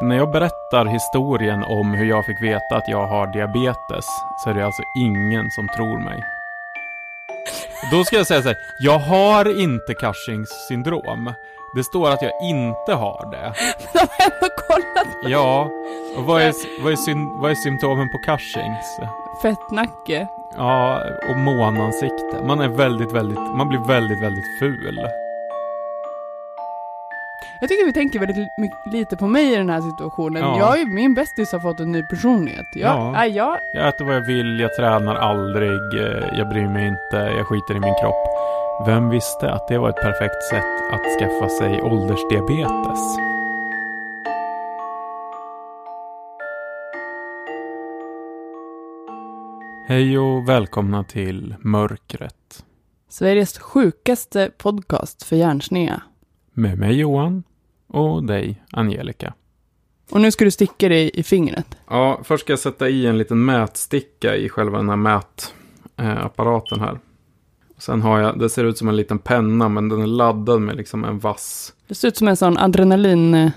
När jag berättar historien om hur jag fick veta att jag har diabetes så är det alltså ingen som tror mig. Då ska jag säga så här, jag har inte Cushings syndrom. Det står att jag inte har det. De har ändå kollat. Ja, och vad är, vad är, syn, vad är symptomen på Cushings? Fettnacke. Ja, och månansikte. Man är väldigt, väldigt, man blir väldigt, väldigt ful. Jag tycker vi tänker väldigt li- lite på mig i den här situationen. Ja. Jag är min bästis har fått en ny personlighet. Jag, Ja. nej, jag, Jag äter vad jag vill, jag tränar aldrig, eh, jag bryr mig inte, jag skiter i min kropp. Vem visste att det var ett perfekt sätt att skaffa sig åldersdiabetes? Hej och välkomna till Mörkret. Sveriges sjukaste podcast för hjärnsneda. Med mig Johan och dig Angelica. Och nu ska du sticka dig i fingret. Ja, först ska jag sätta i en liten mätsticka i själva den här mätapparaten här. Sen har jag, det ser ut som en liten penna men den är laddad med liksom en vass, Det ser ut som en sån adrenalin... eh,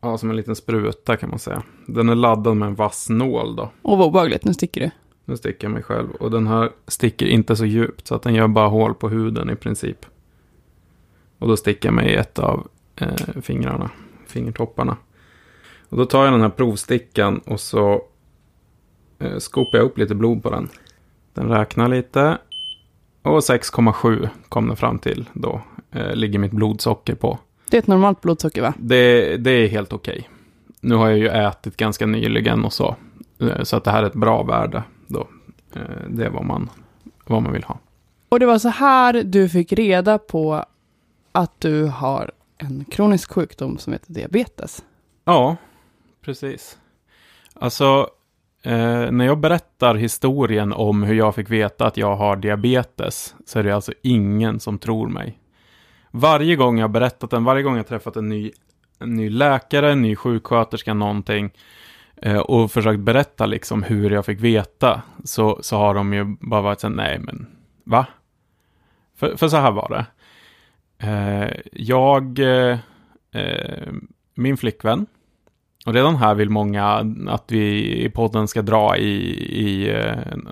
ja som en liten spruta kan man säga. Den är laddad med en vass nål då. Åh, vad obehagligt. Nu sticker du. Nu sticker jag mig själv och den här sticker inte så djupt så att den gör bara hål på huden i princip. Och då sticker jag mig i ett av eh, fingrarna, fingertopparna. Och då tar jag den här provstickan och så eh, skopar jag upp lite blod på den. Den räknar lite. Och 6,7 kom den fram till då. Eh, ligger mitt blodsocker på. Det är ett normalt blodsocker, va? Det, det är helt okej. Nu har jag ju ätit ganska nyligen och så. Eh, Så att det här är ett bra värde då. Eh, Det är vad man, vad man vill ha. Och det var så här du fick reda på att du har en kronisk sjukdom som heter diabetes. Ja, precis. Alltså, eh, när jag berättar historien om hur jag fick veta att jag har diabetes så är det alltså ingen som tror mig. Varje gång jag berättat den, varje gång jag träffat en ny, en ny läkare, en ny sjuksköterska, någonting eh, och försökt berätta liksom hur jag fick veta så, så har de ju bara varit så här, nej men va? För, för så här var det. Eh, jag, eh, eh, min flickvän, och redan här vill många att vi i podden ska dra i, i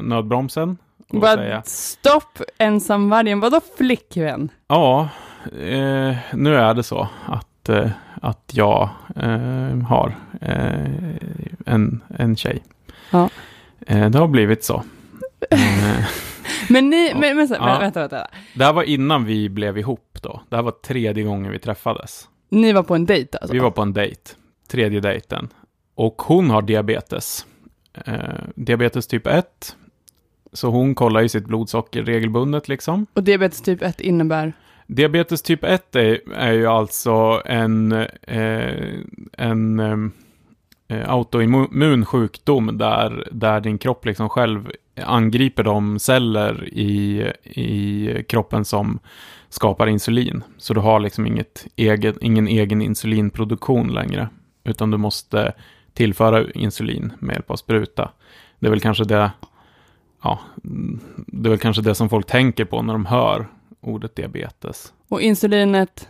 nödbromsen. Säga, stopp ensamvargen, vadå flickvän? ja, eh, nu är det så att, eh, att jag eh, har en, en tjej. Ja. Det har blivit så. Men ni, men, men så, Ja. vänta, vänta, vänta. det här var innan vi blev ihop då. Det här var tredje gången vi träffades. Ni var på en dejt alltså? Vi var på en dejt, tredje dejten. Och hon har diabetes. Eh, diabetes typ 1. Så hon kollar ju sitt blodsocker regelbundet liksom. Och diabetes typ 1 innebär? Diabetes typ 1 är, är ju alltså en, eh, en eh, Eh, autoimmun sjukdom där, där din kropp liksom själv angriper de celler i, i kroppen som skapar insulin. Så du har liksom inget egen, ingen egen insulinproduktion längre. Utan du måste tillföra insulin med hjälp av spruta. Det är väl kanske det, ja, det är väl kanske det som folk tänker på när de hör ordet diabetes. Och insulinet?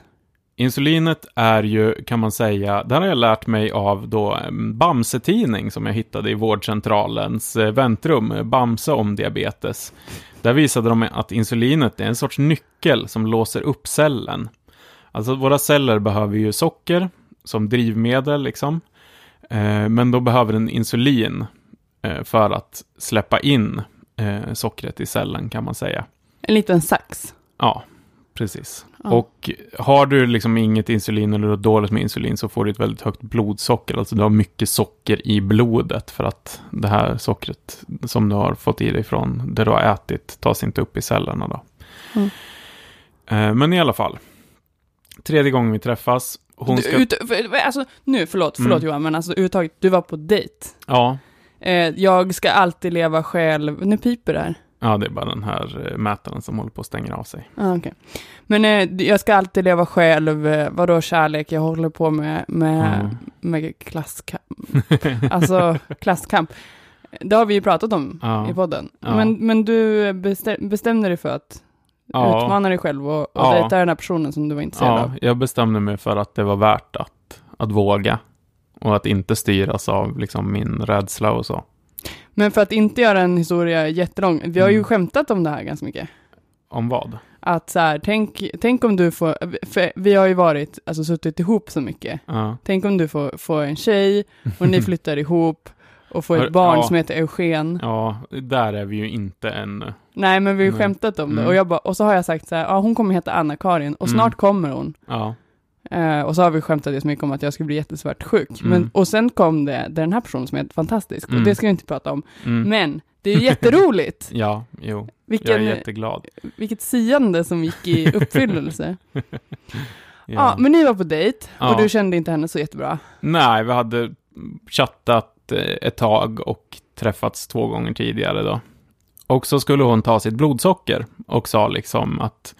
Insulinet är ju, kan man säga, det här har jag lärt mig av då en Bamse-tidning som jag hittade i vårdcentralens eh, väntrum, Bamse om diabetes. Där visade de att insulinet är en sorts nyckel som låser upp cellen. Alltså våra celler behöver ju socker som drivmedel liksom. Eh, men då behöver den insulin eh, för att släppa in eh, sockret i cellen kan man säga. En liten sax? Ja, precis. Ja. Och har du liksom inget insulin eller du dåligt med insulin så får du ett väldigt högt blodsocker. Alltså du har mycket socker i blodet för att det här sockret som du har fått i dig från det du har ätit tas inte upp i cellerna då. Mm. Eh, Men i alla fall. Tredje gången vi träffas. Hon Du, ska... ut, för, alltså, nu, förlåt, förlåt Mm. Johan, men alltså överhuvudtaget, du var på dejt. Ja, Eh, jag ska alltid leva själv. Nu piper det här. Ja, det är bara den här eh, mätaren som håller på att stänga av sig. Ah, okej. Men eh, jag ska alltid leva själv. Eh, vadå kärlek? Jag håller på med, med, Mm. med klasskamp. Alltså klasskamp. Det har vi ju pratat om Ja. i podden. Ja. Men, men du bestäm, bestämde dig för att Ja. utmana dig själv och, och Ja. dejta den här personen som du var intresserad Ja, av. jag bestämde mig för att det var värt att, att våga. Och att inte styras av liksom min rädsla och så. Men för att inte göra en historia jättelång, vi har ju Mm. skämtat om det här ganska mycket. Om vad? Att så här, tänk, tänk om du får, vi har ju varit, alltså suttit ihop så mycket. Ja. Tänk om du får, får en tjej och ni flyttar ihop och får ett barn ja. som heter Eugen. ja, där är vi ju inte ännu. Nej, men vi har ju skämtat om det. Mm. Och, jag bara, och så har jag sagt så här, ja hon kommer heta Anna-Karin och Mm. snart kommer hon. Ja. Eh, och så har vi skämtat jättemycket mycket om att jag skulle bli jättesvartsjuk. Mm. Men, och sen kom det, det är den här personen som är fantastisk. Och Mm. det ska vi inte prata om. Mm. Men det är ju jätteroligt. Ja, jo. Jag är Vilken, jätteglad. vilket siande som gick i uppfyllelse. ja. Ja. men ni var på dejt Ja. och du kände inte henne så jättebra. Nej, vi hade chattat eh, ett tag och träffats två gånger tidigare då. Och så skulle hon ta sitt blodsocker och sa liksom att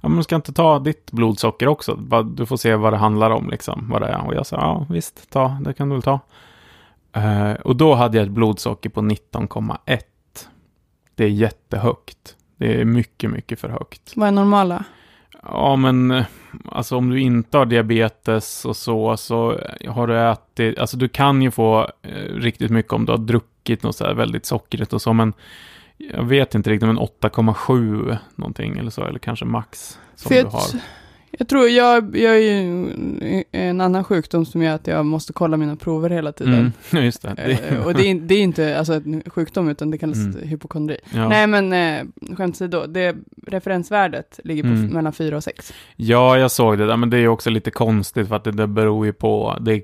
ja, men ska inte ta ditt blodsocker också. Du får se vad det handlar om liksom, vad det är. Och jag sa ja, visst, ta, det kan du väl ta. Eh, och då hade jag ett blodsocker på 19,1. Det är jättehögt. Det är mycket, mycket för högt. Vad är normala? Ja, men eh, alltså om du inte har diabetes och så, så har du ätit, alltså du kan ju få eh, riktigt mycket om du har druckit något så här väldigt sockrigt och så, men jag vet inte riktigt, men 8,7 någonting eller så, eller kanske max som För du jag, har. jag tror, jag, jag är ju en annan sjukdom som gör att jag måste kolla mina prover hela tiden. Mm, just det. Eh, och det är, det är inte alltså, en sjukdom, utan det kallas Mm. hypokondri. ja. Nej, men eh, skämt åsido, det referensvärdet ligger på Mm. mellan 4 och 6. ja, jag såg det men det är också lite konstigt för att det, det beror ju på, det är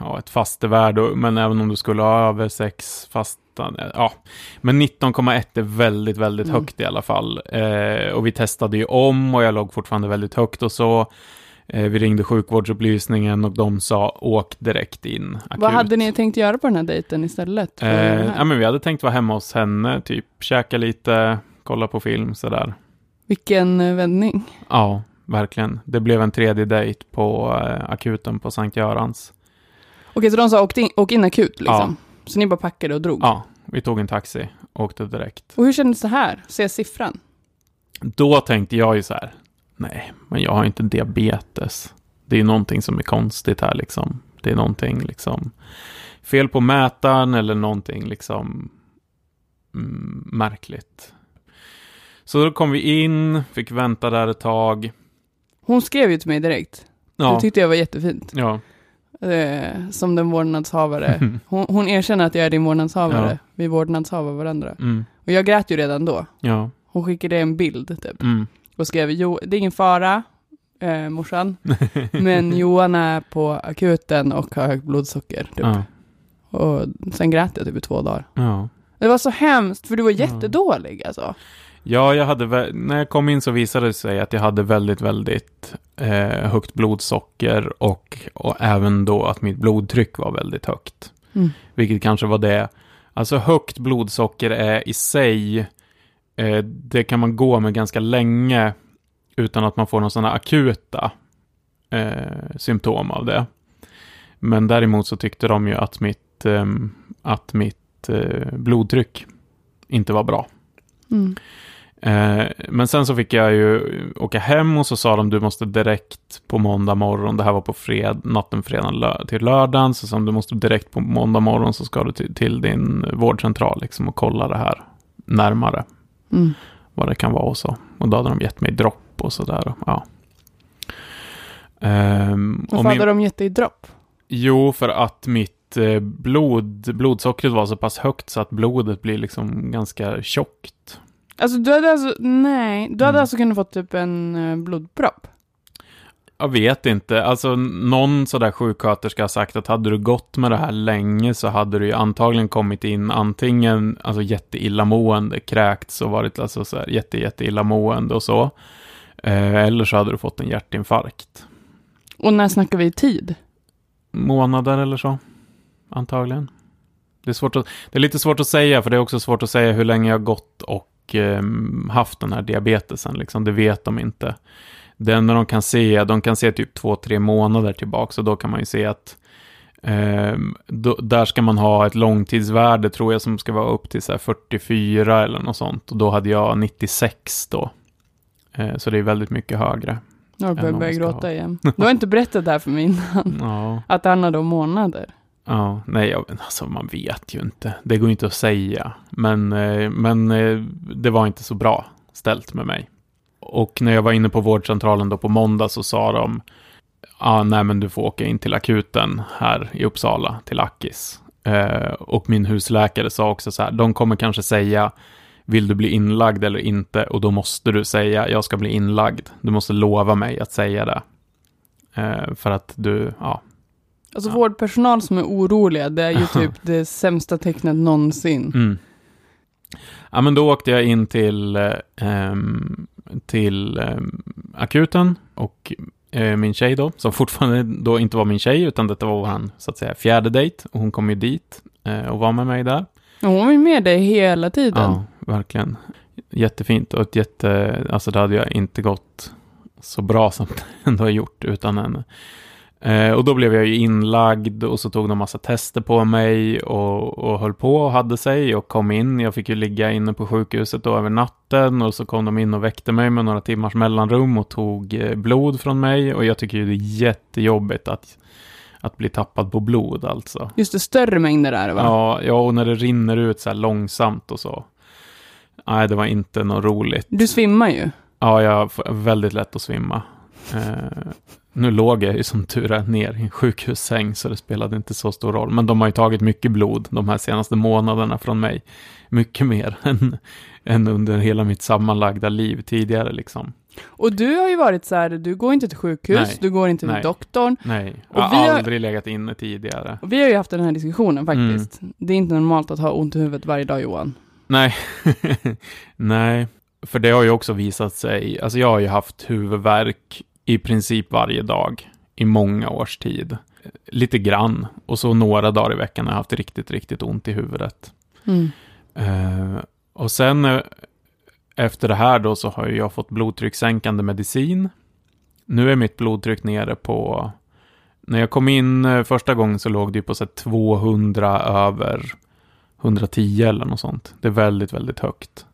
ja, ett fastevärde, men även om du skulle ha över 6 fasta, ja. Men 19,1 är väldigt, väldigt Mm. högt i alla fall. Eh, och vi testade ju om och jag låg fortfarande väldigt högt och så. Eh, vi ringde sjukvårdsupplysningen och de sa åk direkt in. Akut. Vad hade ni tänkt göra på den här dejten istället? Eh, här? ja, men vi hade tänkt vara hemma hos henne, typ käka lite, kolla på film sådär. Vilken eh, vändning. Ja, verkligen. Det blev en tredje dejt på eh, akuten på Sankt Görans. Okej, så de sa åk in, åk in akut liksom? Så ni bara packade och drog? Ja, vi tog en taxi, åkte direkt. Och hur kändes det här? Se siffran? Då tänkte jag ju så här, nej, men jag har inte diabetes. Det är ju någonting som är konstigt här liksom. Det är någonting liksom fel på mätaren eller någonting liksom mm, märkligt. Så då kom vi in, fick vänta där ett tag. Hon skrev ju till mig direkt. Det Ja, tyckte jag var jättefint. ja. Eh, som den vårdnadshavare. Hon, hon erkänner att jag är din vårdnadshavare. Ja. Vi vårdnadshavar varandra. Mm, Och jag grät ju redan då. ja. Hon skickade en bild typ. Mm. Och skrev, jo, det är ingen fara, eh, morsan. Men Johan är på akuten och har högt blodsocker. Typ. Ja, Och sen grät jag typ i två dagar. ja. Det var så hemskt, för du var jättedålig alltså. Ja, jag hade, när jag kom in så visade det sig att jag hade väldigt, väldigt eh, högt blodsocker och, och även då att mitt blodtryck var väldigt högt. Mm. Vilket kanske var det. Alltså högt blodsocker är i sig, eh, det kan man gå med ganska länge utan att man får några sådana akuta eh, symptom av det. Men däremot så tyckte de ju att mitt, ehm, att mitt eh, blodtryck inte var bra. Mm. Eh, men sen så fick jag ju åka hem och så sa de du måste direkt på måndag morgon, det här var på fred, natten fredag lö- till lördagen, så sa de du måste direkt på måndag morgon så ska du till, till din vårdcentral liksom och kolla det här närmare, Mm. vad det kan vara och så. Och då hade de gett mig dropp och sådär. Ja. Ehm, Varför min- hade de gett dig dropp? Jo, för att mitt eh, blod, blodsockret var så pass högt så att blodet blir liksom ganska tjockt. Alltså du hade alltså, nej, du hade Mm. alltså kunnat fått typ en eh, blodpropp? Jag vet inte. Alltså någon sådär sjuksköterska har sagt att hade du gått med det här länge så hade du ju antagligen kommit in antingen alltså jätteillamående, kräkts och varit alltså så här jätte, jätteillamående och så. Eh, eller så hade du fått en hjärtinfarkt. Och när snackar vi i tid? Månader eller så. Antagligen. Det är, svårt att, det är lite svårt att säga, för det är också svårt att säga hur länge jag gått och ehm, haft den här diabetesen. Liksom. Det vet de inte. Det enda de kan se, de kan se typ två, tre månader tillbaka, så då kan man ju se att ehm, då, där ska man ha ett långtidsvärde, tror jag, som ska vara upp till så här 44 eller något sånt. Och då hade jag 96 då. Eh, så det är väldigt mycket högre. Jag man ska gråta ha. igen. Du har inte berättat det här för mig innan. Ja. Att det handlade om månader. Ja, nej, jag, alltså man vet ju inte. Det går inte att säga. Men, eh, men eh, det var inte så bra ställt med mig. Och när jag var inne på vårdcentralen då på måndag så sa de, ja, ah, nej men du får åka in till akuten här i Uppsala, till Akis. Eh, och min husläkare sa också så här, de kommer kanske säga, vill du bli inlagd eller inte? Och då måste du säga, jag ska bli inlagd. Du måste lova mig att säga det. Eh, för att du, ja, Alltså Ja. vårdpersonal som är oroliga, det är ju typ det sämsta tecknet någonsin. Mm. Ja, men då åkte jag in till, eh, ehm, till ehm, akuten och eh, min tjej då, som fortfarande då inte var min tjej, utan detta var vår, så att säga, fjärde dejt. Och hon kom ju dit eh, och var med mig där. Och Hon var med dig hela tiden. Ja, verkligen. Jättefint och ett jätte, alltså det hade jag inte gått så bra som det ändå har gjort utan henne. Eh, och då blev jag ju inlagd och så tog de massa tester på mig och, och höll på och hade sig och kom in. Jag fick ju ligga inne på sjukhuset då över natten och så kom de in och väckte mig med några timmars mellanrum och tog eh, blod från mig och jag tycker ju det är jättejobbigt att, att bli tappad på blod alltså. Just det, större mängder är det va? Ja, ja, och när det rinner ut så här långsamt och så. Nej, det var inte något roligt. Du svimmar ju. Ja, jag har väldigt lätt att svimma. Eh, nu låg jag ju som tur är ner i en sjukhussäng, så det spelade inte så stor roll. Men de har ju tagit mycket blod de här senaste månaderna från mig. Mycket mer än, än under hela mitt sammanlagda liv tidigare liksom. Och du har ju varit så här, du går inte till sjukhus, Nej. du går inte till Nej. doktorn. Nej, Och jag vi har har- aldrig legat inne tidigare. Och vi har ju haft den här diskussionen faktiskt. Mm. Det är inte normalt att ha ont i huvudet varje dag Johan. Nej, nej, för det har ju också visat sig, alltså jag har ju haft huvudvärk i princip varje dag i många års tid. Lite grann, och så några dagar i veckan har jag haft riktigt, riktigt ont i huvudet. Mm. Eh, och sen eh, efter det här då så har jag fått blodtryckssänkande medicin. Nu är mitt blodtryck nere på, när jag kom in eh, första gången så låg det på så här 200 över 110 eller något sånt. Det är väldigt, väldigt högt.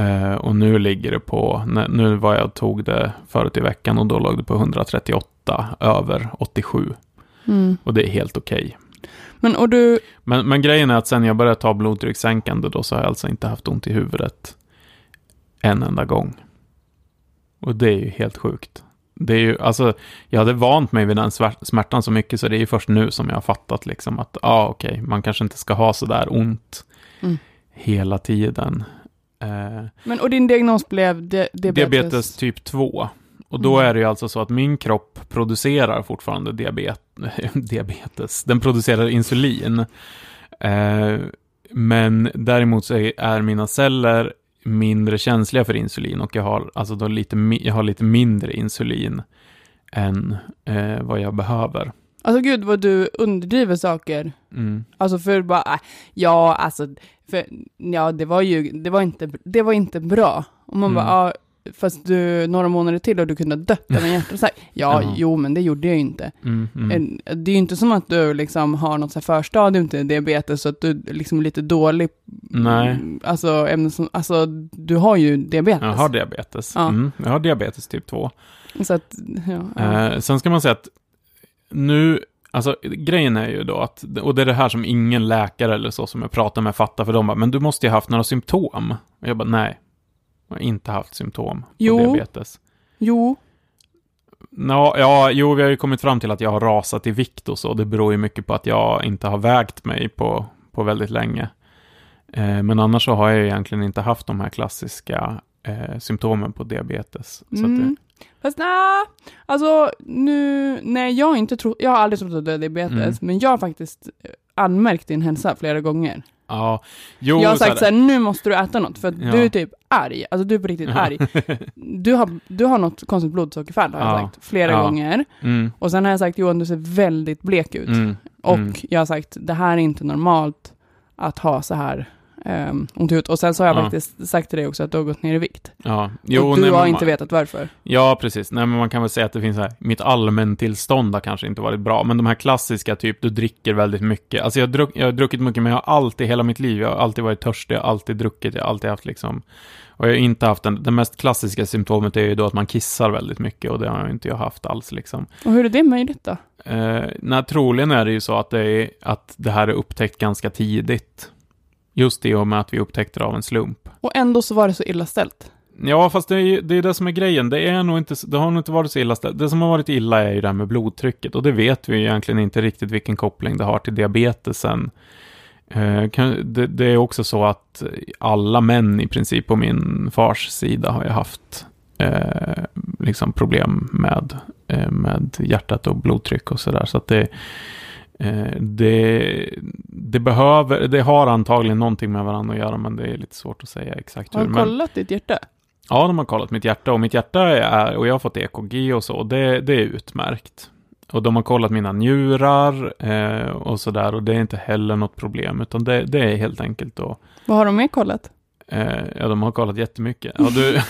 Eh, och nu ligger det på, nu var jag tog det förut i veckan och då låg det på 138 över 87. Mm. Och det är helt okej. Men och du, Men, men grejen är att sen jag började ta blodtryckssänkande då så har jag alltså inte haft ont i huvudet en enda gång. Och det är ju helt sjukt. Det är ju, alltså, jag hade vant mig vid den smärtan så mycket så det är ju först nu som jag har fattat liksom att, ja ah, okej, man kanske inte ska ha så där ont Mm. hela tiden. Eh, men och din diagnos blev di- diabetes? diabetes typ 2. Och då Mm. är det ju alltså så att min kropp producerar fortfarande diabet diabetes. Den producerar insulin. Eh, men däremot så är, är mina celler mindre känsliga för insulin och jag har, alltså då lite, jag har lite mindre insulin än eh, vad jag behöver. Alltså gud vad du underdriver saker. Mm. Alltså för bara, äh, ja alltså, för, ja det var ju, det var inte, det var inte bra. Och man Mm. bara, ja, fast du, några månader till och du kunde ha dött av en hjärtattack. Ja, jo men det gjorde jag ju inte. Mm, mm. Det är ju inte som att du liksom har något så här förstadium till diabetes så att du liksom är lite dålig. Nej. Alltså, ämnen som, alltså du har ju diabetes. Jag har diabetes. Ja. Mm, jag har diabetes typ 2. Så att, ja, ja. Eh, sen ska man säga att nu, alltså grejen är ju då att, och det är det här som ingen läkare eller så som jag pratar med fattar, för de bara, men du måste ju ha haft några symptom. Och jag bara, nej, jag har inte haft symptom på Jo. diabetes. Jo, Nå, ja, jo, vi har ju kommit fram till att jag har rasat i vikt och så. Det beror ju mycket på att jag inte har vägt mig på, på väldigt länge. Eh, men annars så har jag ju egentligen inte haft de här klassiska eh, symptomen på diabetes. Så att det, Mm. Fast nej, alltså nu, nej jag har inte trott, jag har aldrig trott att du har diabetes, Mm. men jag har faktiskt eh, anmärkt din hälsa flera gånger. ja, jo, jag har sagt så här, nu måste du äta något, för att Ja. du är typ arg, alltså du är på riktigt Ja. arg. Du har, du har något konstigt blodsockerfall har jag Ja. sagt, flera gånger. Mm, Och sen har jag sagt, Johan du ser väldigt blek ut. mm, Och mm. jag har sagt, det här är inte normalt att ha så här um, ont. Och sen så har jag Ja. faktiskt sagt till dig också att du har gått ner i vikt. Ja, och du nej, har men inte man- vetat varför. Ja, precis. Nej, men man kan väl säga att det finns så här, mitt allmäntillstånd har kanske inte varit bra, men de här klassiska, typ, du dricker väldigt mycket. Alltså jag har, druck, jag har druckit mycket, men jag har alltid, hela mitt liv, jag har alltid varit törstig, jag har alltid druckit, jag har alltid haft liksom, och jag har inte haft den, det mest klassiska symptomet är ju då att man kissar väldigt mycket, och det har jag inte jag haft alls liksom. Och hur är det möjligt då? Eh, nej, troligen är det ju så att det, är, att det här är upptäckt ganska tidigt. Just i och med att vi upptäckte det av en slump. Och ändå så var det så illa ställt. Ja, fast det är ju det, är det som är grejen. Det, är nog inte, det har nog inte varit så illa ställt. Det som har varit illa är ju det här med blodtrycket. Och det vet vi ju egentligen inte riktigt vilken koppling det har till diabetesen. Eh, det, det är också så att alla män i princip på min fars sida har ju haft eh, liksom problem med, eh, med hjärtat och blodtryck och sådär. Så att det, det, det behöver, det har antagligen någonting med varandra att göra, men det är lite svårt att säga exakt Har hur. du Men, kollat ditt hjärta? Ja, de har kollat mitt hjärta och mitt hjärta är, och jag har fått EKG och så, och det, det är utmärkt. Och de har kollat mina njurar eh, och sådär och det är inte heller något problem, utan det, det är helt enkelt då, Vad har de mer kollat? eh, ja de har kollat jättemycket. Ja, du,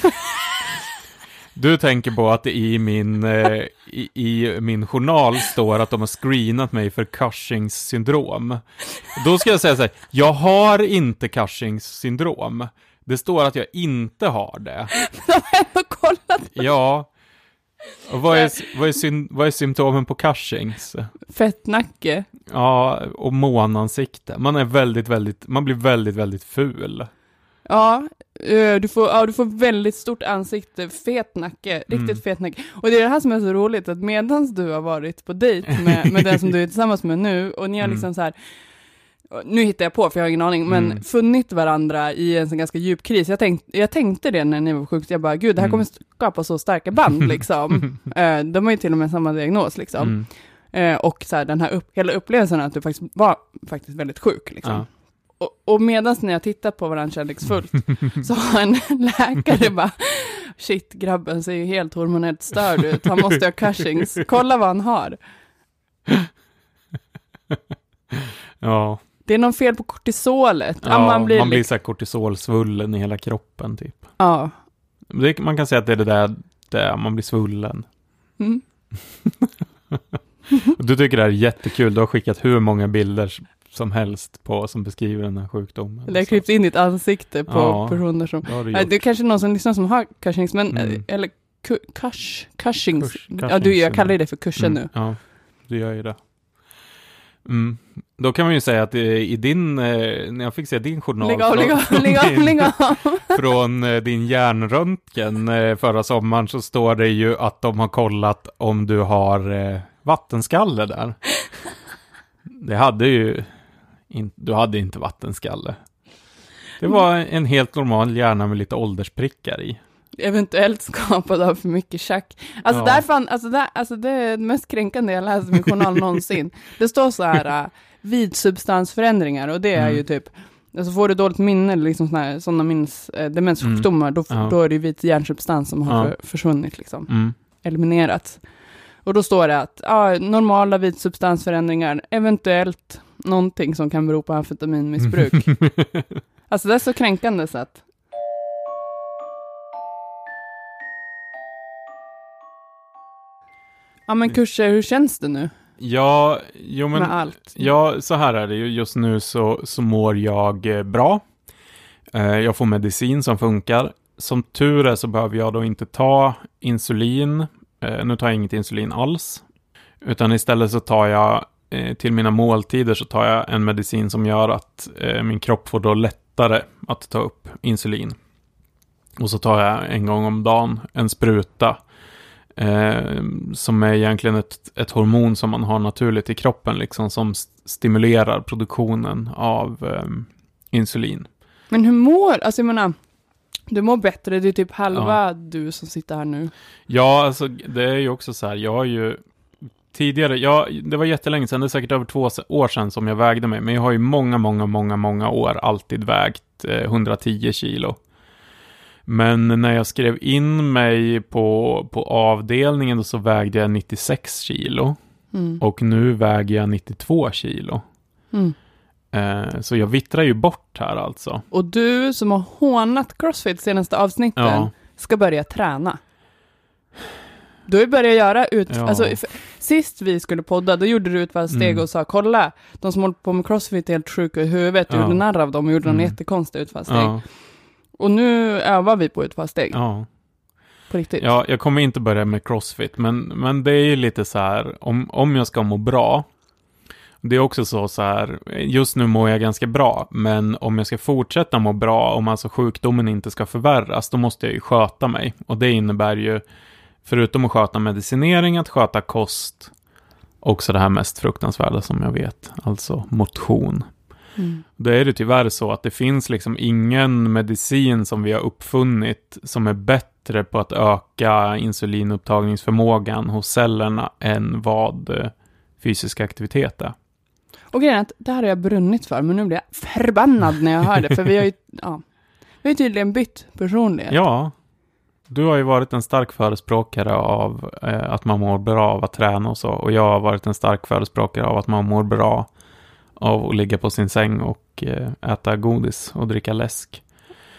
du tänker på att i min, eh, i, i min journal står att de har screenat mig för Cushings syndrom. Då ska jag säga så här, jag har inte Cushings syndrom. Det står att jag inte har det. De har ändå kollat. Ja. Och vad är, vad är, syn, vad är symptomen på Cushings? Fettnacke. Ja, och månansikte. Man är väldigt, väldigt, man blir väldigt, väldigt ful. Ja, du får, ja, du får väldigt stort ansikte, fet nacke, riktigt Mm. fet nacke. Och det är det här som är så roligt, att medans du har varit på dejt med, med den som du är tillsammans med nu, och ni har Mm. liksom så här, nu hittar jag på för jag har ingen aning, men Mm. funnit varandra i en sån ganska djup kris. Jag, tänkt, jag tänkte det när ni var sjukt, jag bara, gud det här Mm. kommer skapa så starka band liksom. Eh, de har ju till och med samma diagnos liksom. Mm. Eh, och så här, den här upp, hela upplevelsen att du faktiskt var faktiskt väldigt sjuk liksom. Ja. Och, och medan när jag tittar på varandra kärleksfullt så har en läkare bara Shit, grabben ser ju helt hormonellt störd ut. Han måste ha Cushings. Kolla vad han har. Ja, Det är någon fel på kortisolet. Ja, man blir, man blir så här kortisolsvullen i hela kroppen typ. Ja. Det, man kan säga att det är det där, där man blir svullen. Mm. Och du tycker det här är jättekul, du har skickat hur många bilder som helst på som beskriver den här sjukdomen. Det har Så- klippt in ditt ansikte på Ja. personer som... Det gjort. det är kanske någon som lyssnar som har Cushings, men... Mm. Eller Cush, Cushings. Cush- ja, du, jag kallar det för kursen Mm, nu. Ja, du gör ju det. Mm. Då kan man ju säga att eh, i din, eh, när jag fick se din journal Lägg av, från- lägg av, från lägg av, din- från eh, din hjärnröntgen eh, förra sommaren så står det ju att de har kollat om du har eh, vattenskalle där. Det hade ju, in, du hade inte vattenskalle. Det var en helt normal hjärna med lite åldersprickar i. Eventuellt skapad av för mycket tjack. Alltså, Ja. där fan, alltså, där, alltså det är det mest kränkande jag läst i min journal någonsin. Det står så här, uh, vid substansförändringar, och det är Mm. ju typ, alltså får du dåligt minne, eller liksom såna, här, såna minns, eh, demenssjukdomar, då, Ja. då är det ju vit hjärnsubstans som har Ja. för, försvunnit, liksom, Mm. eliminerats. Och då står det att, ja, normala vit substansförändringar, eventuellt någonting som kan bero på amfetaminmissbruk. Alltså det är så kränkande så att, Ja men kurser, hur känns det nu ja, jo men... med allt? Ja, så här är det ju. Just nu så, så mår jag eh, bra. Eh, jag får medicin som funkar. Som tur är så behöver jag då inte ta insulin. Eh, nu tar jag inget insulin alls. Utan istället så tar jag eh, till mina måltider så tar jag en medicin som gör att eh, min kropp får då lättare att ta upp insulin. Och så tar jag en gång om dagen en spruta eh, som är egentligen ett, ett hormon som man har naturligt i kroppen, liksom, som st- stimulerar produktionen av eh, insulin. Men hur mår, alltså jag menar, du mår bättre, det är typ halva du som sitter här nu. Ja, alltså det är ju också så här, jag har ju tidigare, ja, det var jättelänge sedan, det är säkert över två år sedan som jag vägde mig, men jag har ju många, många, många, många år alltid vägt eh, 110 kilo. Men när jag skrev in mig på, på avdelningen då så vägde jag 96 kilo. Mm. Och nu väger jag 92 kilo. Mm. Eh, så jag vittrar ju bort här alltså. Och du som har hånat Crossfit senaste avsnitten Ja, ska börja träna. Du har ju börjat göra ut... Ja. Alltså, sist vi skulle podda, då gjorde du utfallssteg Mm. och sa kolla, de som håller på med Crossfit är helt sjuka i huvudet. Du Ja. gjorde narr av dem och gjorde Mm. jättekonstiga utfallssteg. ja, Och nu övar vi på utfallssteg, ja. på riktigt. ja, jag kommer inte börja med crossfit, men, men det är ju lite så här, om, om jag ska må bra, det är också så, så här, just nu mår jag ganska bra, men om jag ska fortsätta må bra, om alltså sjukdomen inte ska förvärras, då måste jag ju sköta mig. Och det innebär ju, förutom att sköta medicinering, att sköta kost, också det här mest fruktansvärda som jag vet, alltså motion. Mm. Då är det tyvärr så att det finns liksom ingen medicin som vi har uppfunnit som är bättre på att öka insulinupptagningsförmågan hos cellerna än vad eh, fysisk aktivitet är. Och grejen är att det här har jag brunnit för, men nu blir jag förbannad när jag hör det, för vi har ju, ja, vi har ju tydligen bytt personlighet. Ja, du har ju varit en stark förespråkare av eh, att man mår bra av att träna och så. Och jag har varit en stark förespråkare av att man mår bra av att ligga på sin säng och eh, äta godis och dricka läsk.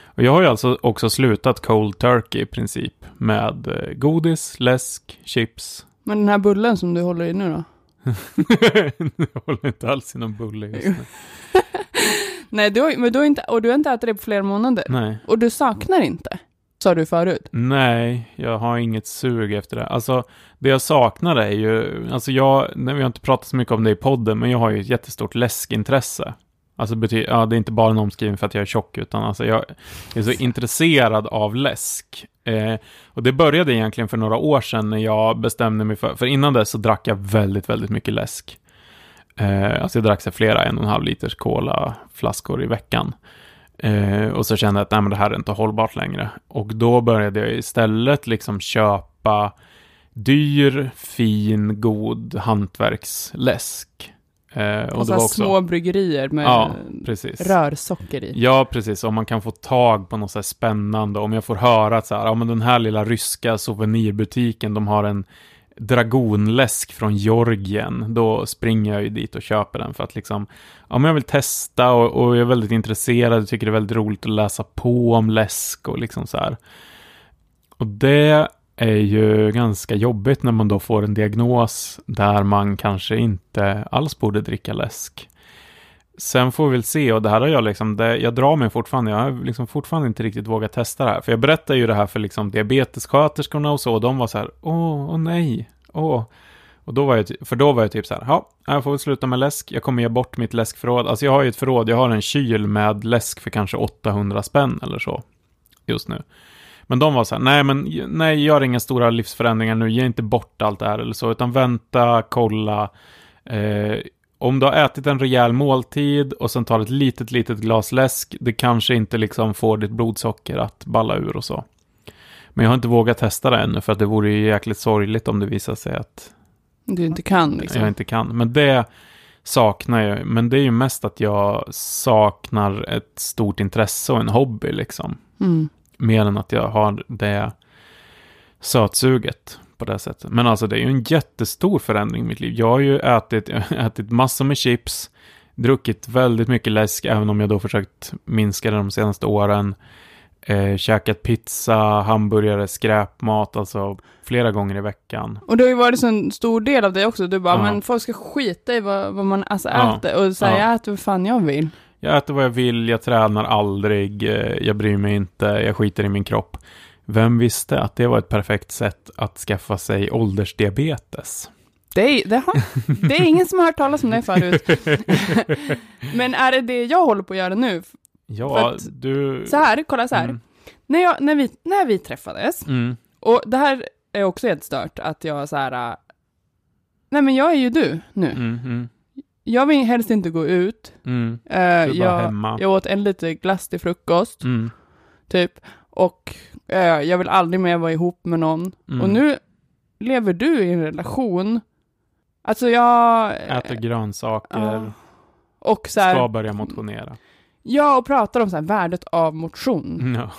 Och jag har ju alltså också slutat cold turkey i princip med eh, godis, läsk, chips. Men den här bullen som du håller i nu då? jag håller inte alls i någon bulle just nu. Nej, du har, men du har inte, och du har inte ätit det på flera månader. Nej. Och du saknar inte, sa du förut. Nej, jag har inget sug efter det. Alltså, det jag saknar är ju, alltså jag, nej, vi har inte pratat så mycket om det i podden, men jag har ju ett jättestort läskintresse. Alltså, bety- ja, det är inte bara en omskrivning för att jag är tjock, utan alltså jag är så intresserad av läsk. Eh, och det började egentligen för några år sedan när jag bestämde mig för, för innan dess så drack jag väldigt, väldigt mycket läsk. Eh, alltså jag drack så flera en och en halv liters cola-flaskor i veckan. Eh, och så kände jag att nej, men det här är inte hållbart längre. Och då började jag istället liksom köpa dyr, fin, god hantverksläsk. Eh, och Och, så också... små bryggerier med Ja, rörsocker i. Ja, precis. Om man kan få tag på något så spännande. Om jag får höra att så här, ja men den här lilla ryska souvenirbutiken, de har en dragonläsk från Georgien. Då springer jag ju dit och köper den för att liksom, ja men jag vill testa och, och jag är väldigt intresserad. Tycker det är väldigt roligt att läsa på om läsk och liksom så här. Och det är ju ganska jobbigt när man då får en diagnos där man kanske inte alls borde dricka läsk. Sen får vi väl se, och det här har jag liksom, det, jag drar mig fortfarande, jag har liksom fortfarande inte riktigt vågat testa det här. För jag berättar ju det här för liksom diabetessköterskorna och så, och de var så här, åh, åh nej, åh. Och då var jag, för då var jag typ så här, ja, jag får väl sluta med läsk, jag kommer ge bort mitt läskförråd. Alltså jag har ju ett förråd, jag har en kyl med läsk för kanske 800 spänn eller så, just nu. Men de var så här, nej men nej, gör inga stora livsförändringar nu, ge inte bort allt det här eller så, utan vänta, kolla. Eh, om du har ätit en rejäl måltid och sen tar ett litet, litet glas läsk, det kanske inte liksom får ditt blodsocker att balla ur och så. Men jag har inte vågat testa det ännu, för att det vore ju jäkligt sorgligt om det visar sig att Du inte kan liksom. jag inte kan. Men det saknar jag. Men det är ju mest att jag saknar ett stort intresse och en hobby liksom. Mm. Mer än att jag har det sötsuget på det sättet. Men alltså det är ju en jättestor förändring i mitt liv. Jag har ju ätit, ätit massor med chips, druckit väldigt mycket läsk, även om jag då försökt minska det de senaste åren. Eh, käkat pizza, hamburgare, skräpmat, alltså flera gånger i veckan. Och det har ju varit så en stor del av det också. Du bara, Ja. men folk ska skita i vad, vad man alltså Ja. äter. Och säga, Ja. jag äter vad fan jag vill. Jag äter vad jag vill, jag tränar aldrig, eh, jag bryr mig inte, jag skiter i min kropp. Vem visste att det var ett perfekt sätt att skaffa sig åldersdiabetes? Det är, det, har, det är ingen som har hört talas om det förut. men är det det jag håller på att göra nu? Ja, att- du... Så här, kolla så här. Mm. När, jag, när, vi, när vi träffades, Mm. och det här är också helt stört, att jag så här, äh, nej men jag är ju du nu. Mm, mm, Jag vill helst inte gå ut. mm. Eh, bara jag, hemma. jag åt en lite glass till frukost, Mm, typ. Och eh, jag vill aldrig mer vara ihop med någon. mm. Och nu lever du i en relation. Alltså jag... Äter grönsaker, ja. Och så här, ska börja motionera. ja, och pratar om så här, värdet av motion. Ja.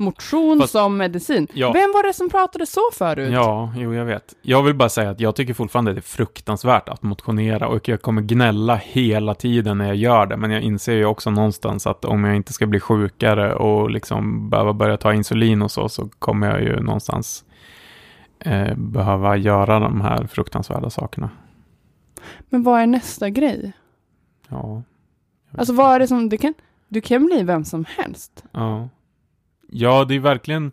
Motion Fast- som medicin. Ja. Vem var det som pratade så förut? Ja, jo, jag vet. Jag vill bara säga att jag tycker fortfarande det är fruktansvärt att motionera och jag kommer gnälla hela tiden när jag gör det. Men jag inser ju också någonstans att om jag inte ska bli sjukare och liksom behöva börja ta insulin och så, så kommer jag ju någonstans eh, behöva göra de här fruktansvärda sakerna. Men vad är nästa grej? Ja. Alltså vad är det som, det kan, du kan bli vem som helst. Ja. Ja, det är verkligen...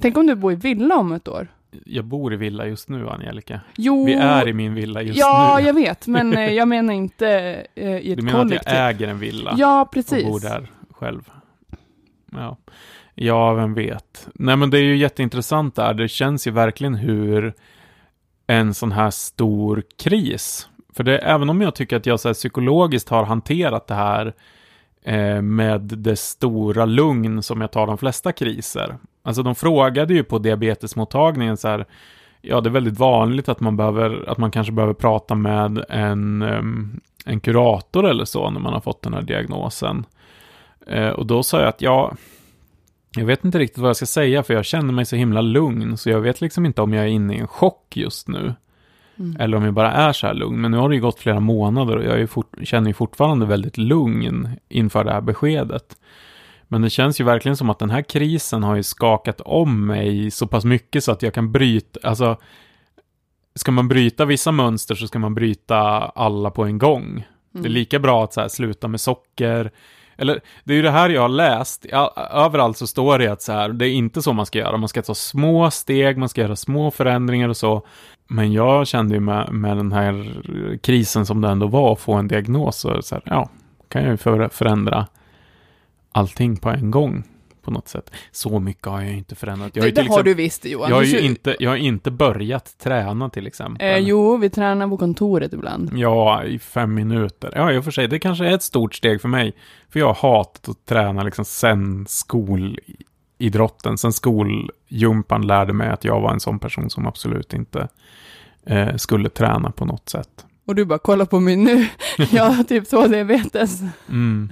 Tänk om du bor i villa om ett år. Jag bor i villa just nu, Angelica. Jo, Vi är i min villa just ja, nu. jag vet, men eh, jag menar inte eh, i ett Du menar kollektiv. att jag äger en villa? Ja, och precis. bor där själv. Ja. ja, vem vet. Nej, men det är ju jätteintressant där. Det känns ju verkligen hur en sån här stor kris, för det, även om jag tycker att jag så här, psykologiskt har hanterat det här eh, med det stora lugn som jag tar de flesta kriser. Alltså de frågade ju på diabetesmottagningen så här, ja det är väldigt vanligt att man behöver, att man kanske behöver prata med en, ehm, en kurator eller så när man har fått den här diagnosen. Eh, och då sa jag att ja, jag vet inte riktigt vad jag ska säga för jag känner mig så himla lugn så jag vet liksom inte om jag är inne i en chock just nu. Mm. Eller om jag bara är så här lugn. Men nu har det ju gått flera månader och jag fort, känner ju fortfarande väldigt lugn inför det här beskedet. Men det känns ju verkligen som att den här krisen har ju skakat om mig så pass mycket så att jag kan bryta, alltså ska man bryta vissa mönster så ska man bryta alla på en gång. Det är Mm. lika bra att så här, sluta med socker. Eller, det är ju det här jag har läst. Överallt så står det att så här, det är inte så man ska göra. Man ska ta små steg, man ska göra små förändringar och så. Men jag kände ju med, med den här krisen som det ändå var att få en diagnos, så, så här, ja, kan jag ju för, förändra allting på en gång på något sätt. Så mycket har jag inte förändrat. Jag det det har exempel, du visst Johan. jag har ju inte, jag har inte börjat träna till exempel. eh, jo, vi tränar på kontoret ibland. Ja, i fem minuter. Ja, i och för sig, det kanske är ett stort steg för mig. För jag har hatat att träna liksom sen skolidrotten, sen skoljumpan lärde mig att jag var en sån person som absolut inte eh, skulle träna på något sätt. Och du bara, kolla på mig nu. jag har typ två diabetes. Mm.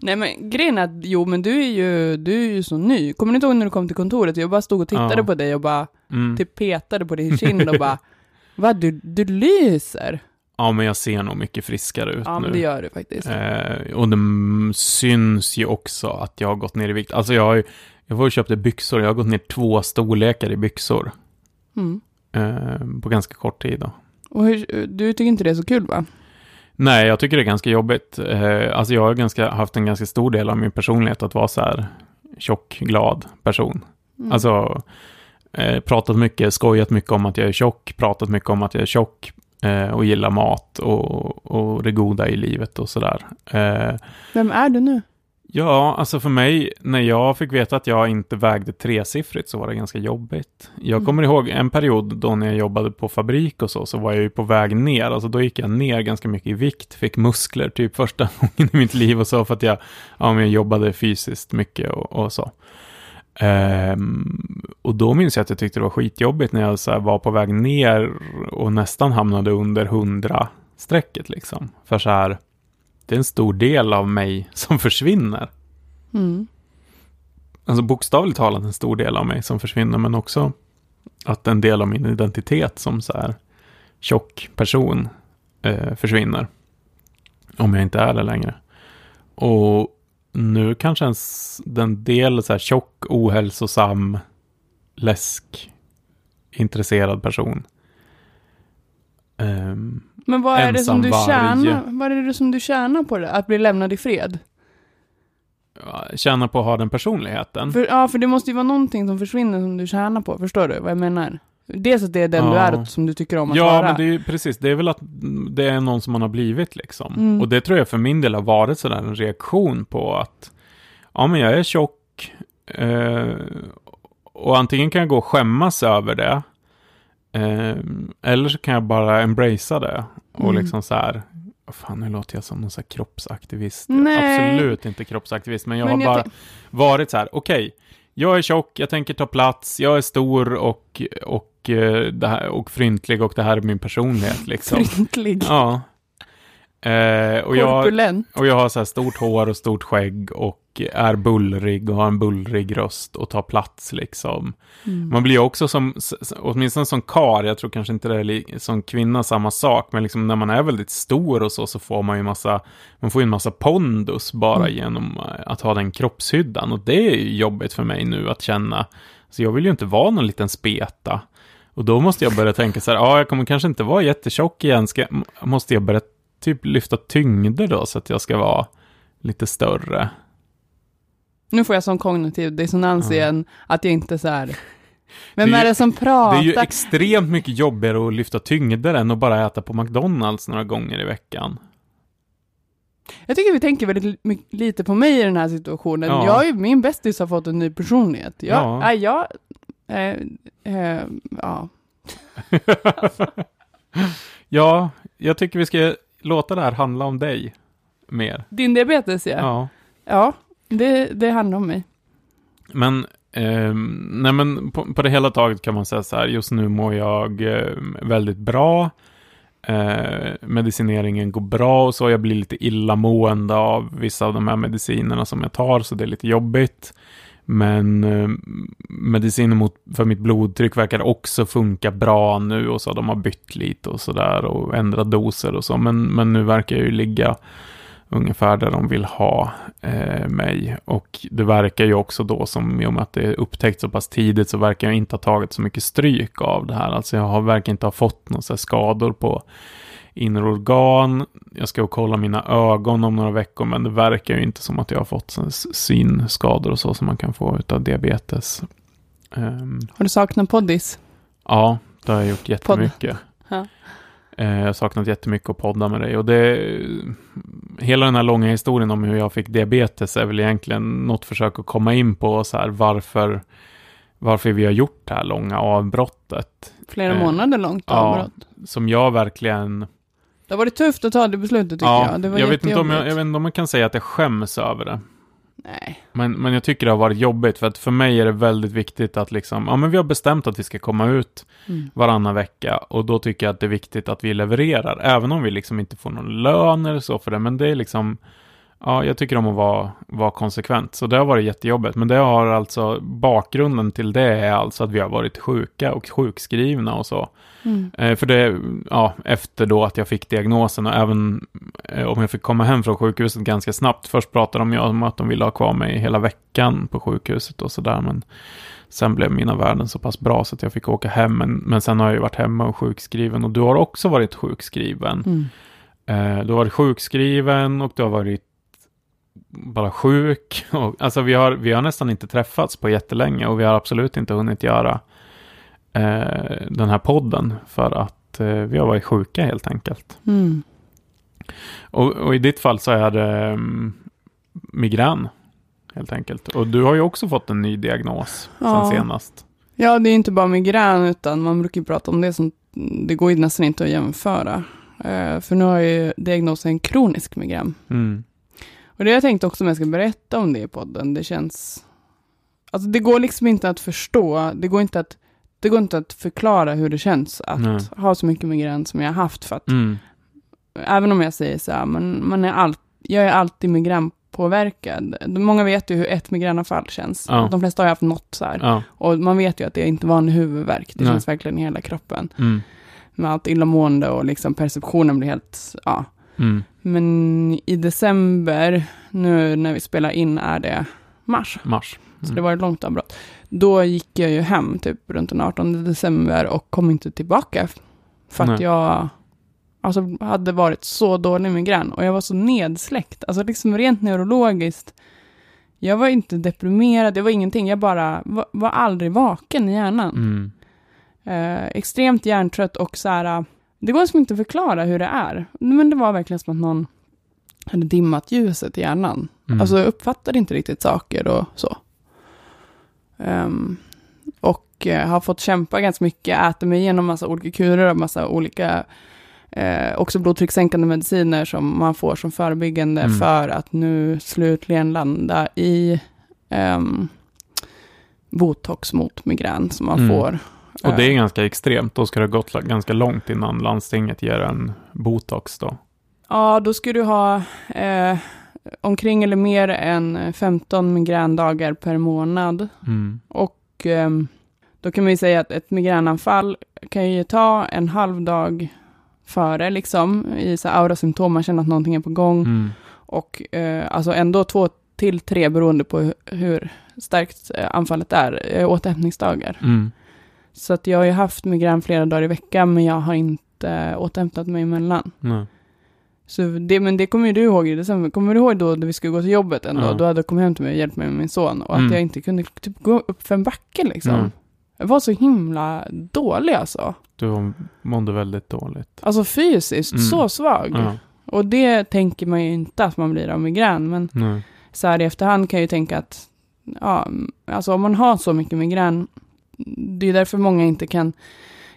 Nej men grejen är att, jo men du är ju, du är ju så ny. Kommer du inte ihåg när du kom till kontoret? Jag bara stod och tittade Ja. på dig och bara, Mm. typ petade på din kind och bara, va du, du lyser. Ja, men jag ser nog mycket friskare ut Ja nu. men det gör du faktiskt. Eh, och det syns ju också att jag har gått ner i vikt. Alltså jag har ju, jag var och köpte byxor, jag har gått ner två storlekar i byxor. Mm. Eh, på ganska kort tid då. Och hur, du tycker inte det är så kul va? Nej, jag tycker det är ganska jobbigt. Eh, alltså jag har ganska, haft en ganska stor del av min personlighet att vara så här tjock, glad person. Mm. Alltså eh, pratat mycket, skojat mycket om att jag är tjock, pratat mycket om att jag är tjock eh, och gillar mat och, och det goda i livet och sådär. Eh, Vem är du nu? Ja, alltså för mig, när jag fick veta att jag inte vägde tresiffrigt så var det ganska jobbigt. Jag Mm. kommer ihåg en period då när jag jobbade på fabrik och så, så var jag ju på väg ner. Alltså då gick jag ner ganska mycket i vikt, fick muskler typ första gången i mitt liv och så för att jag, ja, men jag jobbade fysiskt mycket och, och så. Ehm, och då minns jag att jag tyckte det var skitjobbigt när jag så var på väg ner och nästan hamnade under 100 strecket liksom. För så här, det är en stor del av mig som försvinner. Mm. Alltså bokstavligt talat en stor del av mig som försvinner, men också att en del av min identitet som så här tjock person eh, försvinner. Om jag inte är det längre. Och nu kanske ens den del så här tjock, ohälsosam, läsk, intresserad person. Ehm, Men vad är det som du tjänar, vad är det som du tjänar på det? Att bli lämnad i fred? tjänar på att ha den personligheten. För, ja, för det måste ju vara någonting som försvinner som du tjänar på, förstår du vad jag menar? Dels att det är den du Ja. är och som du tycker om att Ja, vara. men det är ju precis. Det är väl att det är någon som man har blivit liksom. Mm. Och det tror jag för min del har varit sådär en reaktion på att ja, men jag är tjock eh, och antingen kan jag gå och skämmas över det eh, eller så kan jag bara embracea det och Mm. liksom så här fan, nu låter jag som någon så kroppsaktivist. Nej. Absolut inte kroppsaktivist, men jag Men har jag bara varit så här, okej, jag är tjock, jag tänker ta plats, jag är stor och, och, eh, här, och fryntlig och det här är min personlighet liksom. Fryntlig. Ja. Eh, och, jag, och jag har så här stort hår och stort skägg och och är bullrig och har en bullrig röst och tar plats liksom. Mm. Man blir ju också som, åtminstone som kar, jag tror kanske inte det är som kvinna samma sak, men liksom när man är väldigt stor och så, så får man ju massa, man får ju en massa pondus bara Mm. genom eh, att ha den kroppshyddan. Och det är ju jobbigt för mig nu att känna. Så jag vill ju inte vara någon liten speta. Och då måste jag börja tänka så här, ja, jag kommer kanske inte vara jättetjock igen, ska, måste jag börja typ lyfta tyngder då, så att jag ska vara lite större. Nu får jag sån kognitiv dissonans Ja. igen, att jag inte så här... Vem Det är är, det som Det pratar? är ju extremt mycket jobbigare att lyfta tyngder än att bara äta på McDonalds några gånger i veckan. Jag tycker vi tänker väldigt lite på mig i den här situationen. Ja. Jag är, min bästis har fått en ny personlighet. Jag, Ja. nej, jag, eh, eh, ja. ja, jag tycker vi ska låta det här handla om dig mer. Din diabetes ja. Ja. Ja, det, det handlar om mig. Men, eh, nej men på, på det hela taget kan man säga så här, just nu mår jag eh, väldigt bra. Eh, medicineringen går bra och så. Jag blir lite illamående av vissa av de här medicinerna som jag tar, så det är lite jobbigt. Men eh, mediciner mot, för mitt blodtryck verkar också funka bra nu och så. De har bytt lite och sådär och ändrat doser och så. Men, men nu verkar jag ju ligga ungefär där de vill ha eh, mig. Och det verkar ju också då som i och med att det är upptäckt så pass tidigt så verkar jag inte ha tagit så mycket stryk av det här. Alltså jag har verkar inte ha fått några skador på inre organ. Jag ska kolla mina ögon om några veckor men det verkar ju inte som att jag har fått synskador och så som man kan få utav diabetes. Ehm, Har du saknat poddis? Ja, det har jag gjort jättemycket. Ja. Eh, Jag har saknat jättemycket att podda med dig. Och det, hela den här långa historien om hur jag fick diabetes är väl egentligen något försök att komma in på så här varför, varför vi har gjort det här långa avbrottet. Flera Eh, månader långt ja. avbrott. Som jag verkligen... Det har varit tufft att ta det beslutet tycker ja, jag. Det var jag, vet inte om jag, jag vet inte om man kan säga att jag skäms över det. Nej. Men, men jag tycker det har varit jobbigt för att för mig är det väldigt viktigt att liksom, ja men vi har bestämt att vi ska komma ut Mm. varannan vecka och då tycker jag att det är viktigt att vi levererar, även om vi liksom inte får någon lön eller så för det, men det är liksom, ja, jag tycker om att vara, vara konsekvent, så det har varit jättejobbigt, men det har alltså, bakgrunden till det är alltså att vi har varit sjuka och sjukskrivna och så. Mm. Eh, för det, ja, efter då att jag fick diagnosen och även eh, om jag fick komma hem från sjukhuset ganska snabbt. Först pratade de ju om att de ville ha kvar mig hela veckan på sjukhuset och sådär, men sen blev mina värden så pass bra så att jag fick åka hem. Men, men sen har jag ju varit hemma och sjukskriven och du har också varit sjukskriven. Mm. Eh, du har varit sjukskriven och du har varit bara sjuk. Och, alltså vi har, vi har nästan inte träffats på jättelänge och vi har absolut inte hunnit göra eh, den här podden för att eh, vi har varit sjuka helt enkelt. Mm. Och, och i ditt fall så är det mm, migrän helt enkelt. Och du har ju också fått en ny diagnos Ja. sen senast. Ja, det är inte bara migrän, utan man brukar prata om det som, det går ju nästan inte att jämföra. Eh, för nu har jag ju diagnosen kronisk migrän. Mm. Och det har jag tänkt också om jag ska berätta om det i podden. Det känns, alltså det går liksom inte att förstå, det går inte att, det går inte att förklara hur det känns att Nej. ha så mycket migrän som jag har haft. För att Mm. även om jag säger så här, men man är all, jag är alltid migränpåverkad. Många vet ju hur ett migränanfall känns. Ja. De flesta har ju haft något så här. Ja. Och man vet ju att det är inte vanlig huvudvärk. Det Nej. känns verkligen i hela kroppen. Mm. Med allt illamående och liksom perceptionen blir helt, ja. Mm. Men i december, nu när vi spelar in är det mars. Mars. Så Mm. det var ett långt avbrott. Då gick jag ju hem typ runt den 18 december och kom inte tillbaka. För att Nej. jag alltså, hade varit så dålig migrän och jag var så nedsläckt. Alltså liksom rent neurologiskt. Jag var inte deprimerad, det var ingenting. Jag bara var, var aldrig vaken i hjärnan. Mm. Eh, extremt hjärntrött och så här. Det går liksom inte att förklara hur det är. Men det var verkligen som att någon hade dimmat ljuset i hjärnan. Mm. Alltså jag uppfattade inte riktigt saker och så. Ehm, och eh, har fått kämpa ganska mycket, äter mig igenom massa olika kurer och massa olika eh, också blodtryckssänkande mediciner som man får som förebyggande Mm. för att nu slutligen landa i ehm, botox mot migrän som man Mm. får. Och det är Eh, ganska extremt. Då ska det ha gått ganska långt innan landstinget ger en botox då. Ja, då ska du ha eh, omkring eller mer än 15 migrändagar per månad. Mm. Och ehm, då kan man ju säga att ett migränanfall kan ju ta en halv dag före, liksom, i så aurasymptom, man känner att någonting är på gång. Mm. Och eh, alltså ändå två till tre, beroende på hur, hur starkt eh, anfallet är, eh, återhämtningsdagar. Mm. Så att jag har ju haft migrän flera dagar i veckan, men jag har inte återhämtat mig emellan. Nej. Så det, men det kommer ju du ihåg i december. Kommer du ihåg då när vi skulle gå till jobbet ändå? Ja. Då hade jag kommit hem till mig och hjälpt mig med min son. Och Mm. att jag inte kunde typ gå upp för en backe liksom. Mm. Jag var så himla dålig alltså. Du mådde väldigt dåligt. Alltså fysiskt, Mm. så svag. Ja. Och det tänker man ju inte att man blir av migrän. Men Nej. så här i efterhand kan jag ju tänka att, ja, alltså om man har så mycket migrän, det är därför många inte kan,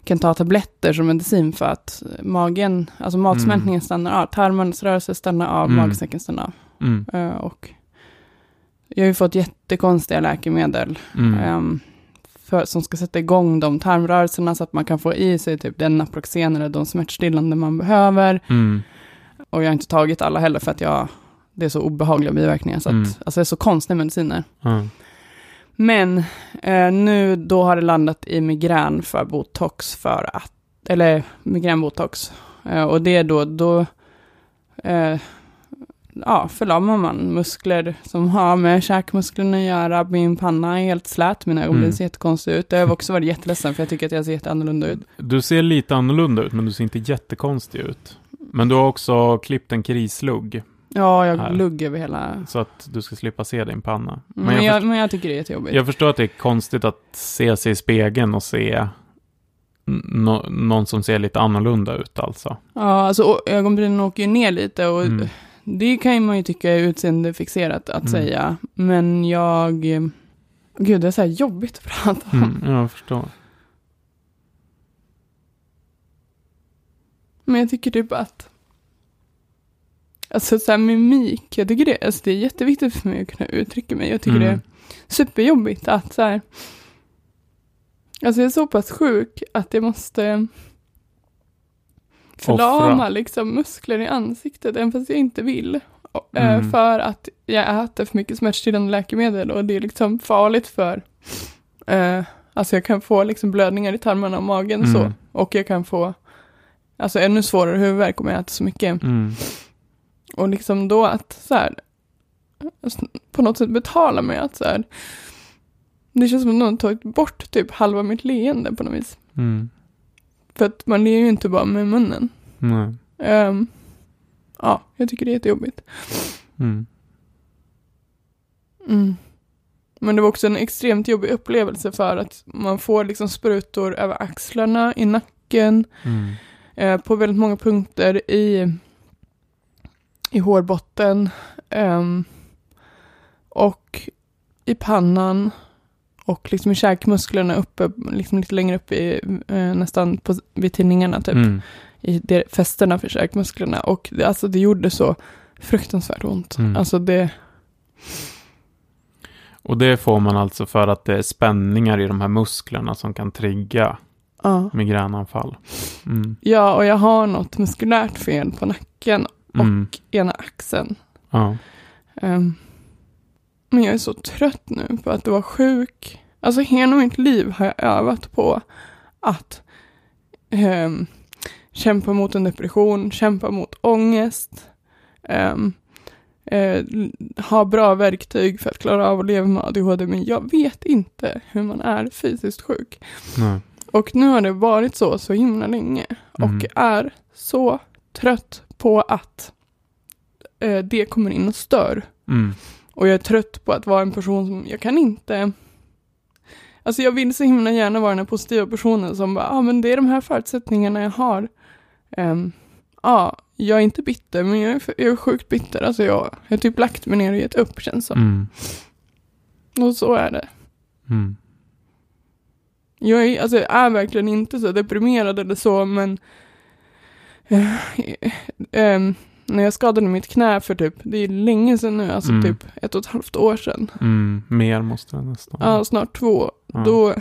kan ta tabletter som medicin för att magen, alltså matsmältningen stannar av, tarmarnas rörelse stannar av, Mm. magsäcken stannar av. Mm. Eh, och jag har ju fått jättekonstiga läkemedel Mm. ehm, för, som ska sätta igång de tarmrörelserna så att man kan få i sig typ den Naproxen eller de smärtstillande man behöver. Mm. Och jag har inte tagit alla heller för att jag, det är så obehagliga biverkningar. Så att, Mm. Alltså det är så konstiga mediciner. Ja. Men eh, nu då har det landat i migrän för botox för att, eller migränbotox. Eh, och det är då, då eh, ja, förlamar man muskler som har med käkmusklerna att göra. Min panna är helt slät, mina ögonbryn Mm. ser jättekonstiga ut. Jag har också varit jätteledsen för jag tycker att jag ser jätteannorlunda ut. Du ser lite annorlunda ut, men du ser inte jättekonstig ut. Men du har också klippt en krislugg, Ja, jag Här. lugg över hela... så att du ska slippa se din panna. Men, Men jag, först- men jag tycker det är jättejobbigt. jag förstår att det är konstigt att se sig i spegeln och se nå- någon som ser lite annorlunda ut alltså. Ja, alltså ögonbrynen åker ju ner lite och Mm. det kan man ju tycka är utseendefixerat att Mm. säga. Men jag... Gud, det är så här jobbigt att prata om. Mm, jag förstår. Men jag tycker typ att... Alltså så här mimik, jag tycker det, alltså det är jätteviktigt för mig att kunna uttrycka mig. Jag tycker Mm. det är superjobbigt att så här... Alltså jag är så pass sjuk att jag måste förlama Offra. liksom muskler i ansiktet, även fast jag inte vill. Eh, Mm. För att jag äter för mycket smärtstillande läkemedel och det är liksom farligt för... Eh, alltså jag kan få liksom blödningar i tarmarna och magen Mm. så. Och jag kan få alltså ännu svårare huvudvärk om jag äter så mycket. Mm. Och liksom då att så här, alltså, på något sätt betala mig att så här, det känns som att någon tagit bort typ halva mitt leende på något vis. Mm. För att man ler ju inte bara med munnen. Nej. Ehm, ja, jag tycker det är jättejobbigt. Mm. Mm. Men det var också en extremt jobbig upplevelse för att man får liksom sprutor över axlarna, i nacken, Mm. eh, på väldigt många punkter i, i hårbotten ehm, och i pannan och liksom i käkmusklerna uppe, liksom lite längre upp i, eh, nästan på, vid tinningarna typ, Mm. i det, fästena för käkmusklerna och det, alltså det gjorde så fruktansvärt ont. Mm. Alltså det, Och det får man alltså för att det är spänningar i de här musklerna som kan trigga ja. migränanfall. Mm. Ja, och jag har något muskulärt fel på nacken Mm. och ena axeln. Ja. Ehm, men jag är så trött nu på att vara sjuk. Alltså hela mitt liv har jag övat på att ehm, kämpa mot en depression, kämpa mot ångest, eh, l- ha bra verktyg för att klara av att leva med ADHD, men jag vet inte hur man är fysiskt sjuk. Nej. Och nu har det varit så så himla länge Mm. och är så trött på att eh, det kommer in och stör. Mm. Och jag är trött på att vara en person som, jag kan inte Alltså jag vill så himla gärna vara den här positiva personen som bara, ja ah, men det är de här förutsättningarna jag har. Ehm, Ja, jag är inte bitter, men jag är, jag är sjukt bitter. Alltså jag, jag har typ lagt mig ner och gett upp känns som. Mm. Och så är det. Mm. Jag är, alltså jag är verkligen inte så deprimerad eller så, men ehm, när jag skadade mitt knä för typ, det är länge sedan nu, alltså Mm. typ ett och ett halvt år sedan. Mm. Mer måste det nästan Ja, snart två. Ja. Då,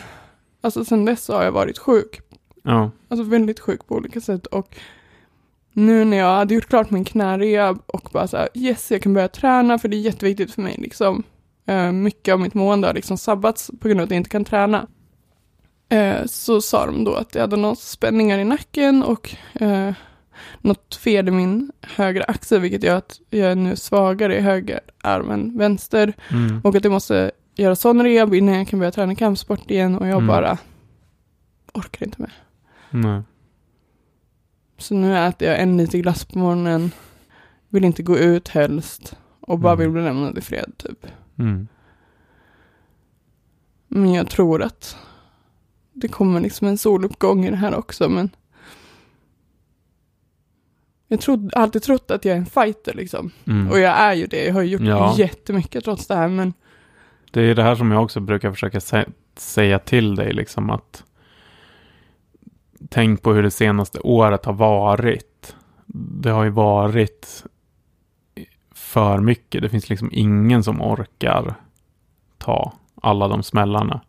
alltså sen dess har jag varit sjuk. Ja. Alltså väldigt sjuk på olika sätt och nu när jag hade gjort klart min knärehab och bara så här, yes, jag kan börja träna för det är jätteviktigt för mig liksom. Eh, mycket av mitt mående har liksom sabbats på grund av att jag inte kan träna. Eh, så sa de då att jag hade några spänningar i nacken och eh, något fel i min högra axel, vilket gör att jag är nu svagare i höger arm än vänster. Mm. Och att jag måste göra sån rehab innan jag kan börja träna kampsport igen och jag Mm. bara orkar inte med. Nej. Så nu äter jag en liter glass på morgonen, vill inte gå ut helst och bara Mm. vill bli lämnad i fred typ. Mm. Men jag tror att det kommer liksom en soluppgång i det här också men jag har alltid trott att jag är en fighter liksom. Mm. Och jag är ju det, jag har ju gjort Ja. jättemycket trots det här men Det är det här som jag också brukar försöka sä- säga till dig, liksom att tänk på hur det senaste året har varit. Det har ju varit för mycket. Det finns liksom ingen som orkar ta alla de smällarna.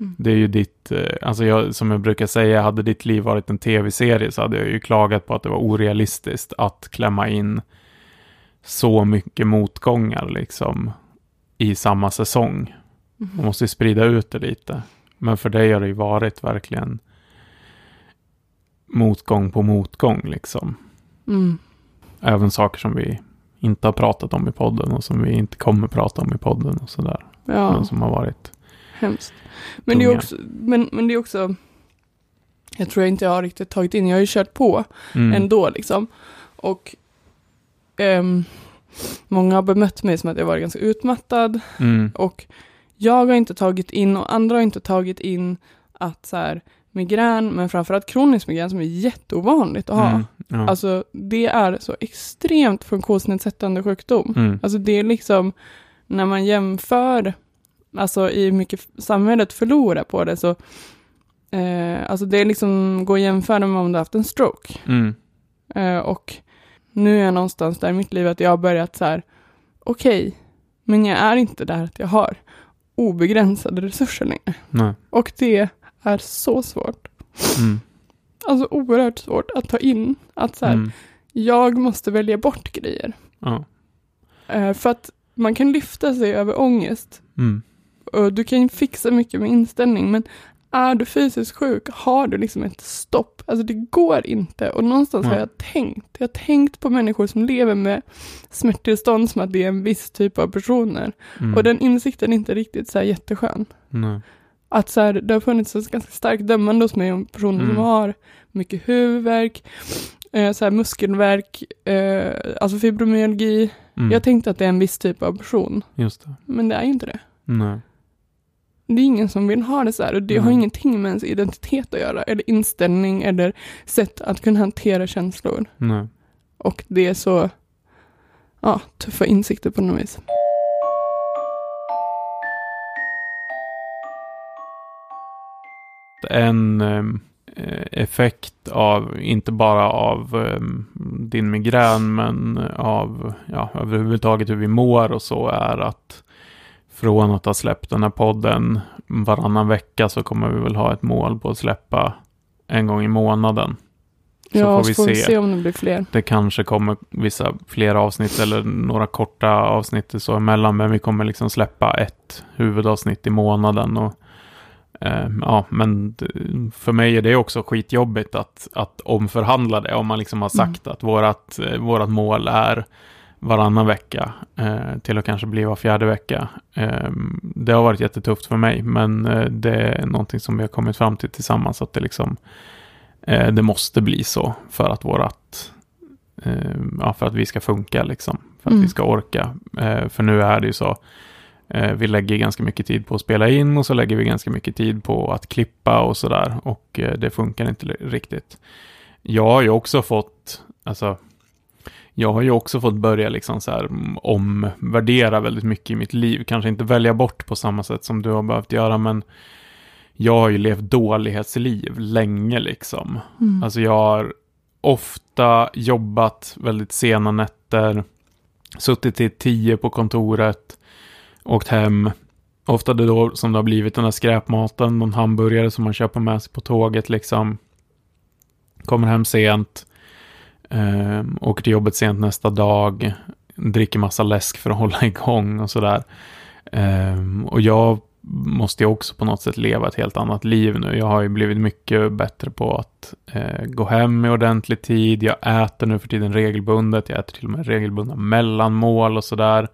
Mm. Det är ju ditt, eh, alltså jag, som jag brukar säga, hade ditt liv varit en tv-serie så hade jag ju klagat på att det var orealistiskt att klämma in så mycket motgångar liksom i samma säsong. Man måste ju sprida ut det lite. Men för dig har det ju varit verkligen motgång på motgång liksom. mm. Även saker som vi inte har pratat om i podden och som vi inte kommer prata om i podden och sådär. ja. Men som har varit Hemskt. Men det, är också, men, men det är också, jag tror jag inte jag har riktigt tagit in, jag har ju kört på Mm. ändå liksom. Och ehm, många har bemött mig som att jag varit ganska utmattad Mm. och jag har inte tagit in och andra har inte tagit in att så här migrän, men framförallt kronisk migrän som är jätteovanligt att ha. Mm. Ja. Alltså det är så extremt funktionsnedsättande sjukdom. mm. Alltså det är liksom, när man jämför, alltså i hur mycket samhället förlorar på det så, eh, alltså det är liksom, går att jämföra med om du har haft en stroke. Mm. Eh, och nu är jag någonstans där i mitt liv att jag har börjat så här, okej, men jag är inte där att jag har obegränsade resurser längre. Nej. Och det är så svårt. Mm. Alltså oerhört svårt att ta in att så här, Mm. jag måste välja bort grejer. Ja. Eh, för att man kan lyfta sig över ångest Mm. Och du kan ju fixa mycket med inställning men är du fysiskt sjuk har du liksom ett stopp. Alltså det går inte och någonstans har Nej. jag tänkt. Jag har tänkt på människor som lever med smärttillstånd som att det är en viss typ av personer. Mm. Och den insikten är inte riktigt så här jätteskön. Nej. Att så här, det har funnits ett ganska starkt dömande hos mig om personer Mm. som har mycket huvudvärk, eh, så här muskelvärk, eh, alltså fibromyalgi. Mm. Jag tänkte att det är en viss typ av person, Just det. men det är ju inte det. Nej. Det är ingen som vill ha det så här och det har Mm. ingenting med ens identitet att göra, eller inställning eller sätt att kunna hantera känslor. Nej. Och det är så, ja, tuffa insikter på något vis. en ehm, eh, effekt av, inte bara av ehm, din migrän, men av ja, överhuvudtaget hur vi mår och så är att från att ha släppt den här podden varannan vecka så kommer vi väl ha ett mål på att släppa en gång i månaden. Så ja, får så vi får vi se. se om det blir fler. Det kanske kommer vissa fler avsnitt eller några korta avsnitt så emellan, men vi kommer liksom släppa ett huvudavsnitt i månaden. Och, eh, ja, men för mig är det också skitjobbigt att, att omförhandla det. Om man liksom har sagt att vårat, eh, vårat mål är varannan vecka eh, till att kanske bli var fjärde vecka. Eh, det har varit jättetufft för mig, men eh, det är någonting som vi har kommit fram till tillsammans. Att det liksom det måste bli så för att vårat ja, för att vi ska funka liksom. För att Mm. vi ska orka. För nu är det ju så. Vi lägger ganska mycket tid på att spela in och så lägger vi ganska mycket tid på att klippa och sådär. Och det funkar inte riktigt. Jag har ju också fått, alltså, jag har ju också fått börja liksom så här mm, omvärdera väldigt mycket i mitt liv. Kanske inte välja bort på samma sätt som du har behövt göra, men jag har ju levt dålighetsliv länge liksom. Mm. Alltså jag har ofta jobbat väldigt sena nätter, suttit till tio på kontoret, åkt hem. Ofta det då som det har blivit den här skräpmaten, någon hamburgare som man köper med sig på tåget liksom. Kommer hem sent, Eh, åker till jobbet sent nästa dag, dricker massa läsk för att hålla igång och sådär. Eh, och jag måste ju också på något sätt leva ett helt annat liv nu. Jag har ju blivit mycket bättre på att eh, gå hem i ordentlig tid. Jag äter nu för tiden regelbundet. Jag äter till och med regelbundna mellanmål och sådär.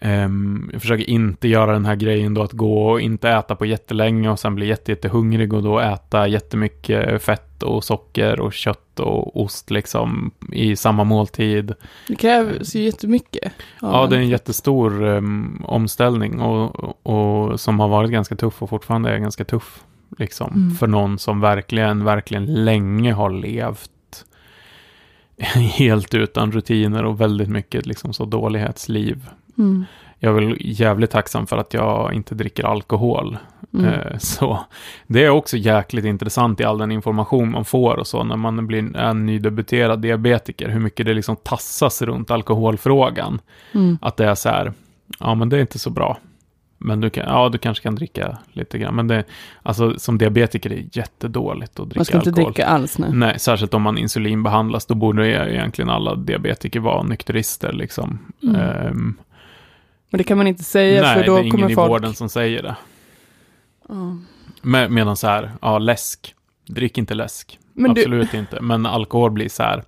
Um, jag försöker inte göra den här grejen då att gå och inte äta på jättelänge och sen bli jätte, jättehungrig och då äta jättemycket fett och socker och kött och ost liksom i samma måltid. Det krävs ju jättemycket. Ja, det är en jättestor um, omställning och, och som har varit ganska tuff och fortfarande är ganska tuff. Liksom, mm. För någon som verkligen, verkligen länge har levt helt utan rutiner och väldigt mycket liksom så dålighetsliv. Mm. Jag är väl jävligt tacksam för att jag inte dricker alkohol. Mm. Eh, så det är också jäkligt intressant i all den information man får och så när man blir en nydebuterad diabetiker, hur mycket det liksom tassas runt alkoholfrågan. Mm. Att det är så här, ja men det är inte så bra. Men du, kan, ja, du kanske kan dricka lite grann. Men det, alltså, som diabetiker är det jättedåligt att dricka alkohol. Man ska inte dricka alls. Nej. nej, särskilt om man insulinbehandlas. Då borde egentligen alla diabetiker vara nykterister. Liksom. Mm. Um, men det kan man inte säga nej, för då kommer folk... Nej, det är ingen i vården som säger det. Mm. Med, medan så här, ja, läsk. Drick inte läsk. Men Absolut du... inte. Men alkohol blir så här,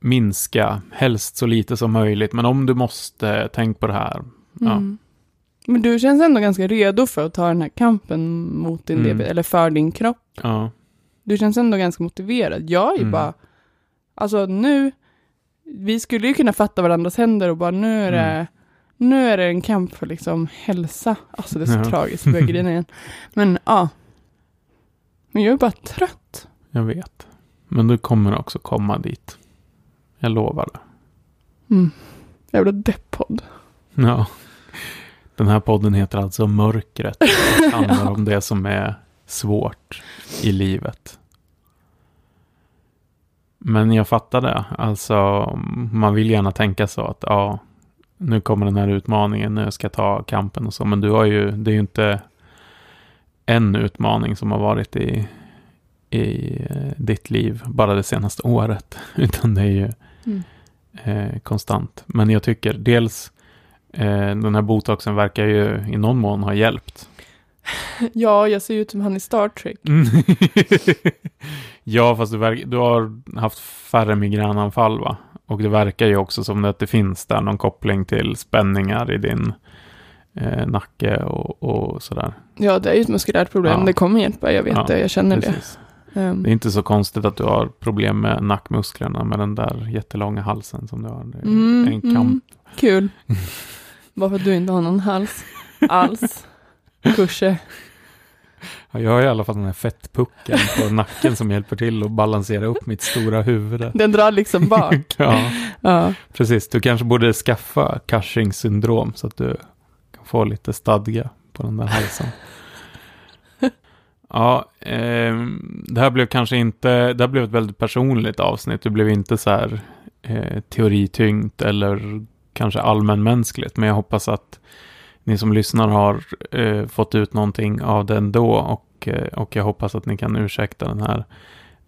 minska, helst så lite som möjligt. Men om du måste, tänk på det här. Ja. Mm. Men du känns ändå ganska redo för att ta den här kampen mot din mm. diabetes, eller för din kropp. Ja. Du känns ändå ganska motiverad. Jag är mm. bara, alltså nu, vi skulle ju kunna fatta varandras händer och bara nu är det, mm. Nu är det en kamp för liksom hälsa. Alltså det är så ja. tragiskt, grina igen. Men ja. Men jag är bara trött. Jag vet. Men du kommer också komma dit. Jag lovar det. Mm. Jävla depppodd. Ja. Den här podden heter alltså Mörkret. Det handlar om det som är svårt i livet. Men jag fattar det. Alltså, man vill gärna tänka så att ja, nu kommer den här utmaningen, nu ska jag ta kampen och så. Men du har ju, det är ju inte en utmaning som har varit i, i eh, ditt liv bara det senaste året. Utan det är ju mm. eh, konstant. Men jag tycker dels Eh, den här botoxen verkar ju i någon mån ha hjälpt. Ja, jag ser ut som han i Star Trek. ja, fast du, verk, du, har haft färre migränanfall va? Och det verkar ju också som att det finns där någon koppling till spänningar i din eh, nacke och, och, sådär. Ja, det är ju ett muskulärt problem. Ja. Det kommer hjälpa, jag vet ja, det, jag känner precis. det. Um. Det är inte så konstigt att du har problem med nackmusklerna med den där jättelånga halsen som du har. Mm, en kamp. Mm, kul. Bara för att du inte har någon hals alls. Kurse. Ja, jag har i alla fall den här fettpucken på nacken som hjälper till att balansera upp mitt stora huvud. Den drar liksom bak. ja, ja, precis. Du kanske borde skaffa Cushing syndrom så att du kan få lite stadga på den där halsen. Ja, eh, det här blev kanske inte, det här blev ett väldigt personligt avsnitt. Det blev inte så här eh, teorityngt eller kanske allmänmänskligt, men jag hoppas att ni som lyssnar har eh, fått ut någonting av det ändå och, eh, och jag hoppas att ni kan ursäkta den här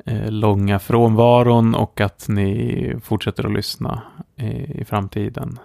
eh, långa frånvaron och att ni fortsätter att lyssna eh, i framtiden.